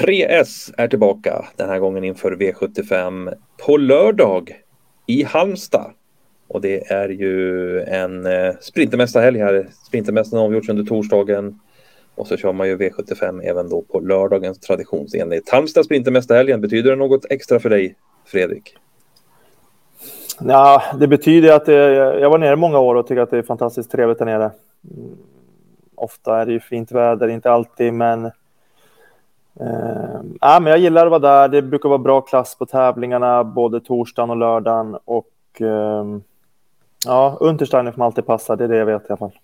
3S är tillbaka den här gången inför V75 på lördag i Halmstad. Och det är ju en eh, sprintermästarhelg här. Sprintermästaren avgjorts under torsdagen. Och så kör man ju V75 även då på lördagens traditionsenligt. Halmstad sprintermästarhelgen, betyder det något extra för dig, Fredrik? Ja, det betyder att det, jag var nere många år och tycker att det är fantastiskt trevligt där nere. Mm, ofta är det ju fint väder, inte alltid, men eh, ja, men jag gillar att vara där. Det brukar vara bra klass på tävlingarna, både torsdagen och lördagen. Och eh, ja, Untersteiner får alltid passa, det är det jag vet i alla fall.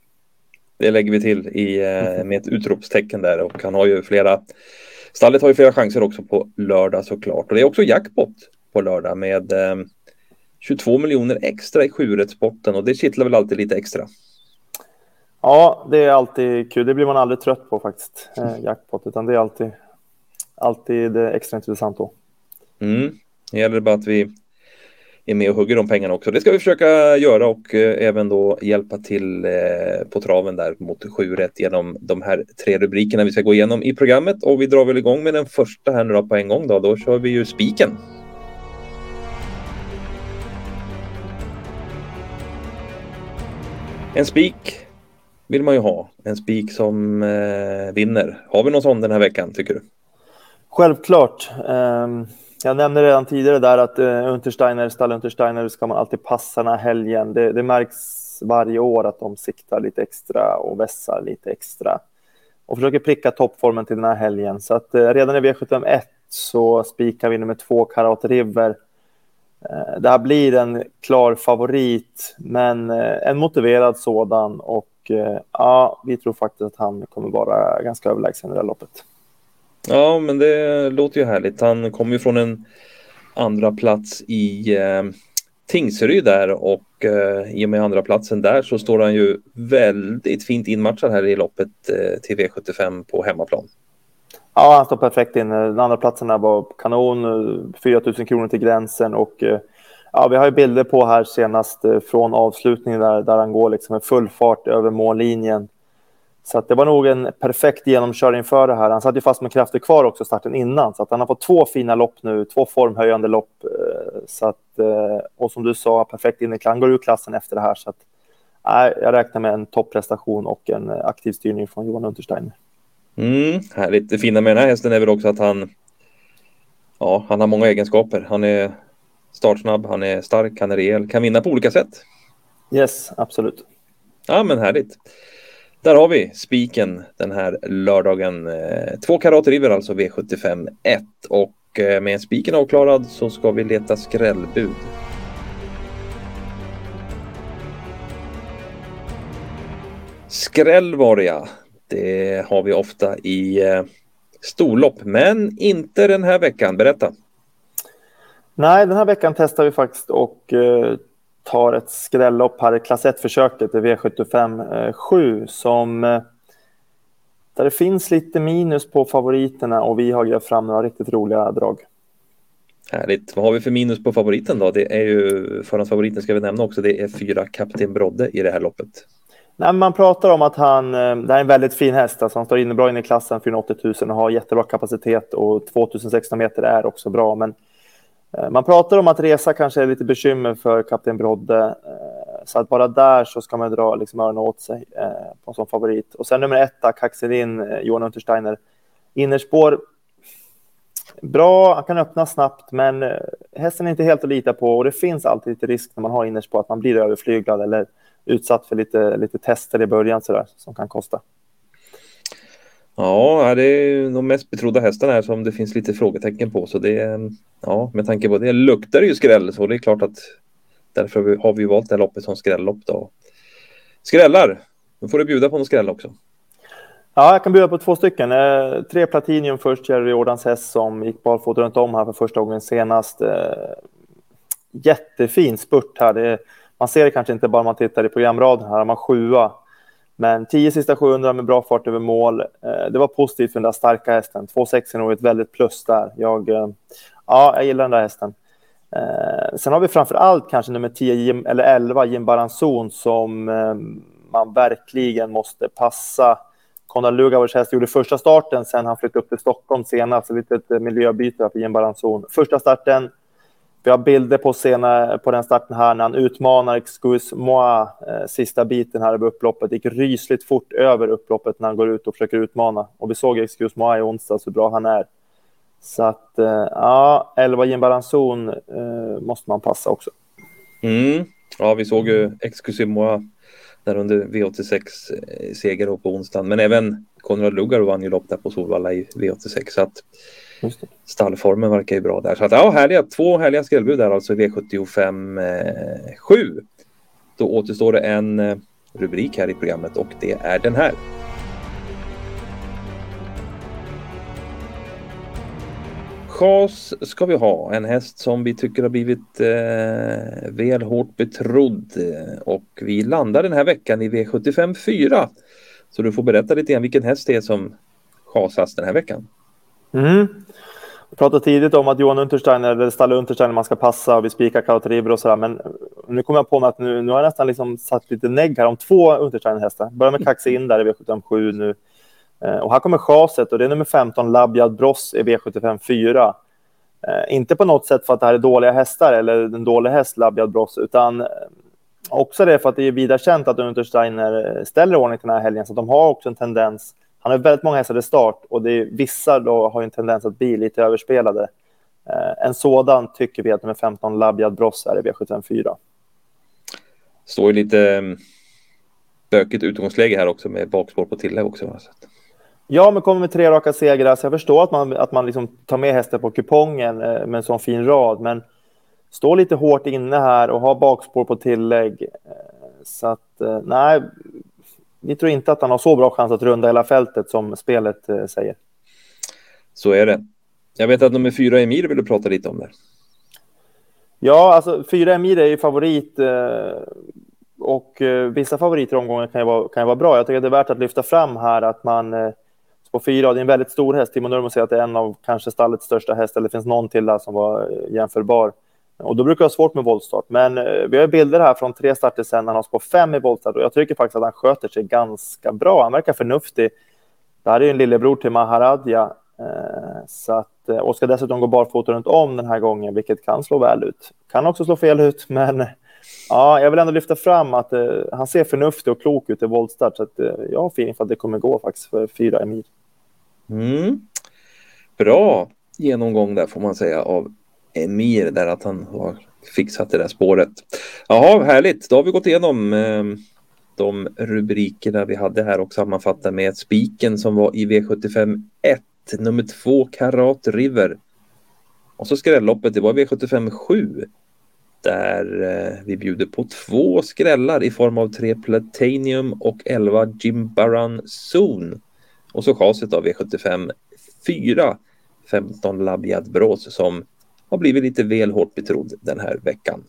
Det lägger vi till i, eh, med ett utropstecken där och han har ju flera Stallet har ju flera chanser också på lördag såklart och det är också jackpot på lördag med eh, 22 miljoner extra i sjurättspotten och det kittlar väl alltid lite extra. Ja, det är alltid kul. Det blir man aldrig trött på faktiskt, eh, jackpot, utan det är alltid, alltid eh, extra intressant då. Mm. Det gäller bara att vi är med och hugger de pengarna också. Det ska vi försöka göra och eh, även då hjälpa till eh, på traven där mot 7 rätt genom de här tre rubrikerna vi ska gå igenom i programmet och vi drar väl igång med den första här nu då på en gång då. Då kör vi ju spiken. En spik vill man ju ha. En spik som eh, vinner. Har vi någon sån den här veckan tycker du? Självklart. Um, jag nämnde redan tidigare där att uh, Untersteiner, Stall Untersteiner ska man alltid passa den här helgen. Det, det, märks varje år att de siktar lite extra och vässar lite extra och försöker pricka toppformen till den här helgen. Så att uh, redan i V751 så spikar vi nummer två Karat River eh, det här blir en klar favorit, men en motiverad sådan. Och ja, vi tror faktiskt att han kommer vara ganska överlägsen i det här loppet. Ja, men det låter ju härligt. Han kommer ju från en andra plats i eh, Tingsryd där och eh, i och med andra platsen där så står han ju väldigt fint inmatchad här i loppet eh, till V75 på hemmaplan. Ja, han står perfekt in. Den andra platsen var kanon, 4 000 kronor till gränsen och eh, ja, vi har ju bilder på här senast eh, från avslutningen där, där han går liksom med full fart över mållinjen. Så att det var nog en perfekt genomkörning för det här. Han satt ju fast med krafter kvar också starten innan, så att han har fått två fina lopp nu, två formhöjande lopp. Eh, så att, och som du sa, perfekt in i Han går ur klassen efter det här. Så att, jag räknar med en topprestation och en aktiv styrning från Johan Untersteiner. Mm, härligt. Det fina med den här hästen är väl också att han, ja, han har många egenskaper. Han är startsnabb, han är stark, han är rejäl, kan vinna på olika sätt. Yes, absolut. Ja, men härligt. Där har vi spiken den här lördagen. Eh, två karat river alltså V75 1 och eh, med spiken avklarad så ska vi leta skrällbud. Skräll var det ja. Det har vi ofta i eh, storlopp, men inte den här veckan. Berätta. Nej, den här veckan testar vi faktiskt och tar ett skrällopp här i klass 1-försöket i V75 eh, 7 som eh, där det finns lite minus på favoriterna och vi har grävt fram några riktigt roliga drag. Härligt. Vad har vi för minus på favoriten då? Det är ju förhandsfavoriten ska vi nämna också. Det är fyra Kapten Brodde i det här loppet. Nej, man pratar om att han, eh, det är en väldigt fin häst. Alltså han står inne bra inne i klassen, 480 000 och har jättebra kapacitet och 2600 meter är också bra. Men eh, Eh, man pratar om att resa kanske är lite bekymmer för kapten Brodde. Eh, så att bara där så ska man dra liksom öronen åt sig eh, på en sån favorit. Och sen nummer ett, Kaxedin, Johan Untersteiner. Innerspår, bra, han kan öppna snabbt, men hästen är inte helt att lita på och det finns alltid lite risk när man har innerspår att man blir överflyglad eller utsatt för lite, lite tester i början så där, som kan kosta. Ja, det är de mest betrodda hästarna här som det finns lite frågetecken på. Så det är, ja, med tanke på det luktar det ju skräll så det är klart att därför har vi valt det här loppet som skrällopp då. Skrällar, nu får du bjuda på någon skräll också. Ja, jag kan bjuda på två stycken. Eh, tre Platinium först, Jerry Jordans häst som gick barfota runt om här för första gången senast. Eh, jättefin spurt här. Det man ser det kanske inte bara om man tittar i programraden här, man sjua. Men 10 sista 700 med bra fart över mål. Eh, det var positivt för den där starka hästen. 2,6 är nog ett väldigt plus där. Jag, eh, ja, jag gillar den där hästen. Eh, sen har vi framför allt kanske nummer 10 eller 11, Jim Baranzon, som eh, man verkligen måste passa. Konrad Lugavers häst gjorde första starten sen han flyttade upp till Stockholm senast. Så lite ett eh, miljöbyte för Jim Baranzon. Första starten vi har bilder på, senare på den starten här när han utmanar Excuse Moi eh, sista biten här över upploppet. Det gick rysligt fort över upploppet när han går ut och försöker utmana. Och vi såg Excuse Moi i onsdags hur bra han är. Så att, eh, ja, 11 Jim Baranzon eh, måste man passa också. Mm. Ja, vi såg ju Excuse Moi där under V86-seger eh, på onsdagen. Men även Konrad Luggar vann ju lopp där på Solvalla i V86. Så att Stallformen verkar ju bra där. Så att, ja, härliga, två härliga skrällbud där alltså i V75 eh, 7. Då återstår det en eh, rubrik här i programmet och det är den här. Chas ska vi ha, en häst som vi tycker har blivit eh, väl hårt betrodd och vi landar den här veckan i V75 4. Så du får berätta lite grann vilken häst det är som chasas den här veckan. Mm. Vi pratade tidigt om att Johan Untersteiner, eller Stalle Untersteiner, man ska passa och vi spikar Kauteriber och sådär. Men nu kommer jag på mig att nu, nu har jag nästan liksom satt lite negg här om två Untersteiner-hästar. Börjar med Kaxi in där i V75 nu. Eh, och här kommer chaset och det är nummer 15, Labjad Bross i V75 4. Eh, inte på något sätt för att det här är dåliga hästar eller en dålig häst, Labjad Bross, utan eh, också det för att det är vida känt att Untersteiner ställer ordning till den här helgen, så de har också en tendens han har väldigt många hästar i start och det är, vissa då har en tendens att bli lite överspelade. Eh, en sådan tycker vi att nummer 15 Labjad Bross är i V754. Står ju lite mm, bökigt utgångsläge här också med bakspår på tillägg också. Ja, men kommer med tre raka segrar, så jag förstår att man, att man liksom tar med hästen på kupongen eh, med en sån fin rad, men står lite hårt inne här och har bakspår på tillägg. Eh, så att, eh, nej, vi tror inte att han har så bra chans att runda hela fältet som spelet eh, säger. Så är det. Jag vet att nummer fyra Emir vill du prata lite om det. Ja, alltså fyra Emir är ju favorit och vissa favoriter i omgången kan ju, vara, kan ju vara bra. Jag tycker att det är värt att lyfta fram här att man på fyra, det är en väldigt stor häst. Timo Nurmo säger att det är en av kanske stallets största hästar. Det finns någon till där som var jämförbar. Och då brukar det vara svårt med voltstart. Men eh, vi har bilder här från tre starter sen när han har spår fem i voltstart och jag tycker faktiskt att han sköter sig ganska bra. Han verkar förnuftig. Det här är ju en lillebror till Maharadja. Eh, så att, eh, och ska dessutom gå barfota runt om den här gången, vilket kan slå väl ut. Kan också slå fel ut, men ja, jag vill ändå lyfta fram att eh, han ser förnuftig och klok ut i voltstart. Så att, eh, jag har feeling för att det kommer gå faktiskt för fyra Emir. Mm. Bra genomgång där får man säga av Eh, Emir där att han har fixat det där spåret. Jaha, härligt. Då har vi gått igenom eh, de rubrikerna vi hade här och sammanfattat med spiken som var i V75 1, nummer 2 Karat River. Och så skrälloppet, det var V75 7 där eh, vi bjuder på två skrällar i form av tre Platanium och 11 Jimbaran Zone. Och så chaset av V75 4, 15 Labiad Brås som har blivit lite väl hårt betrodd den här veckan.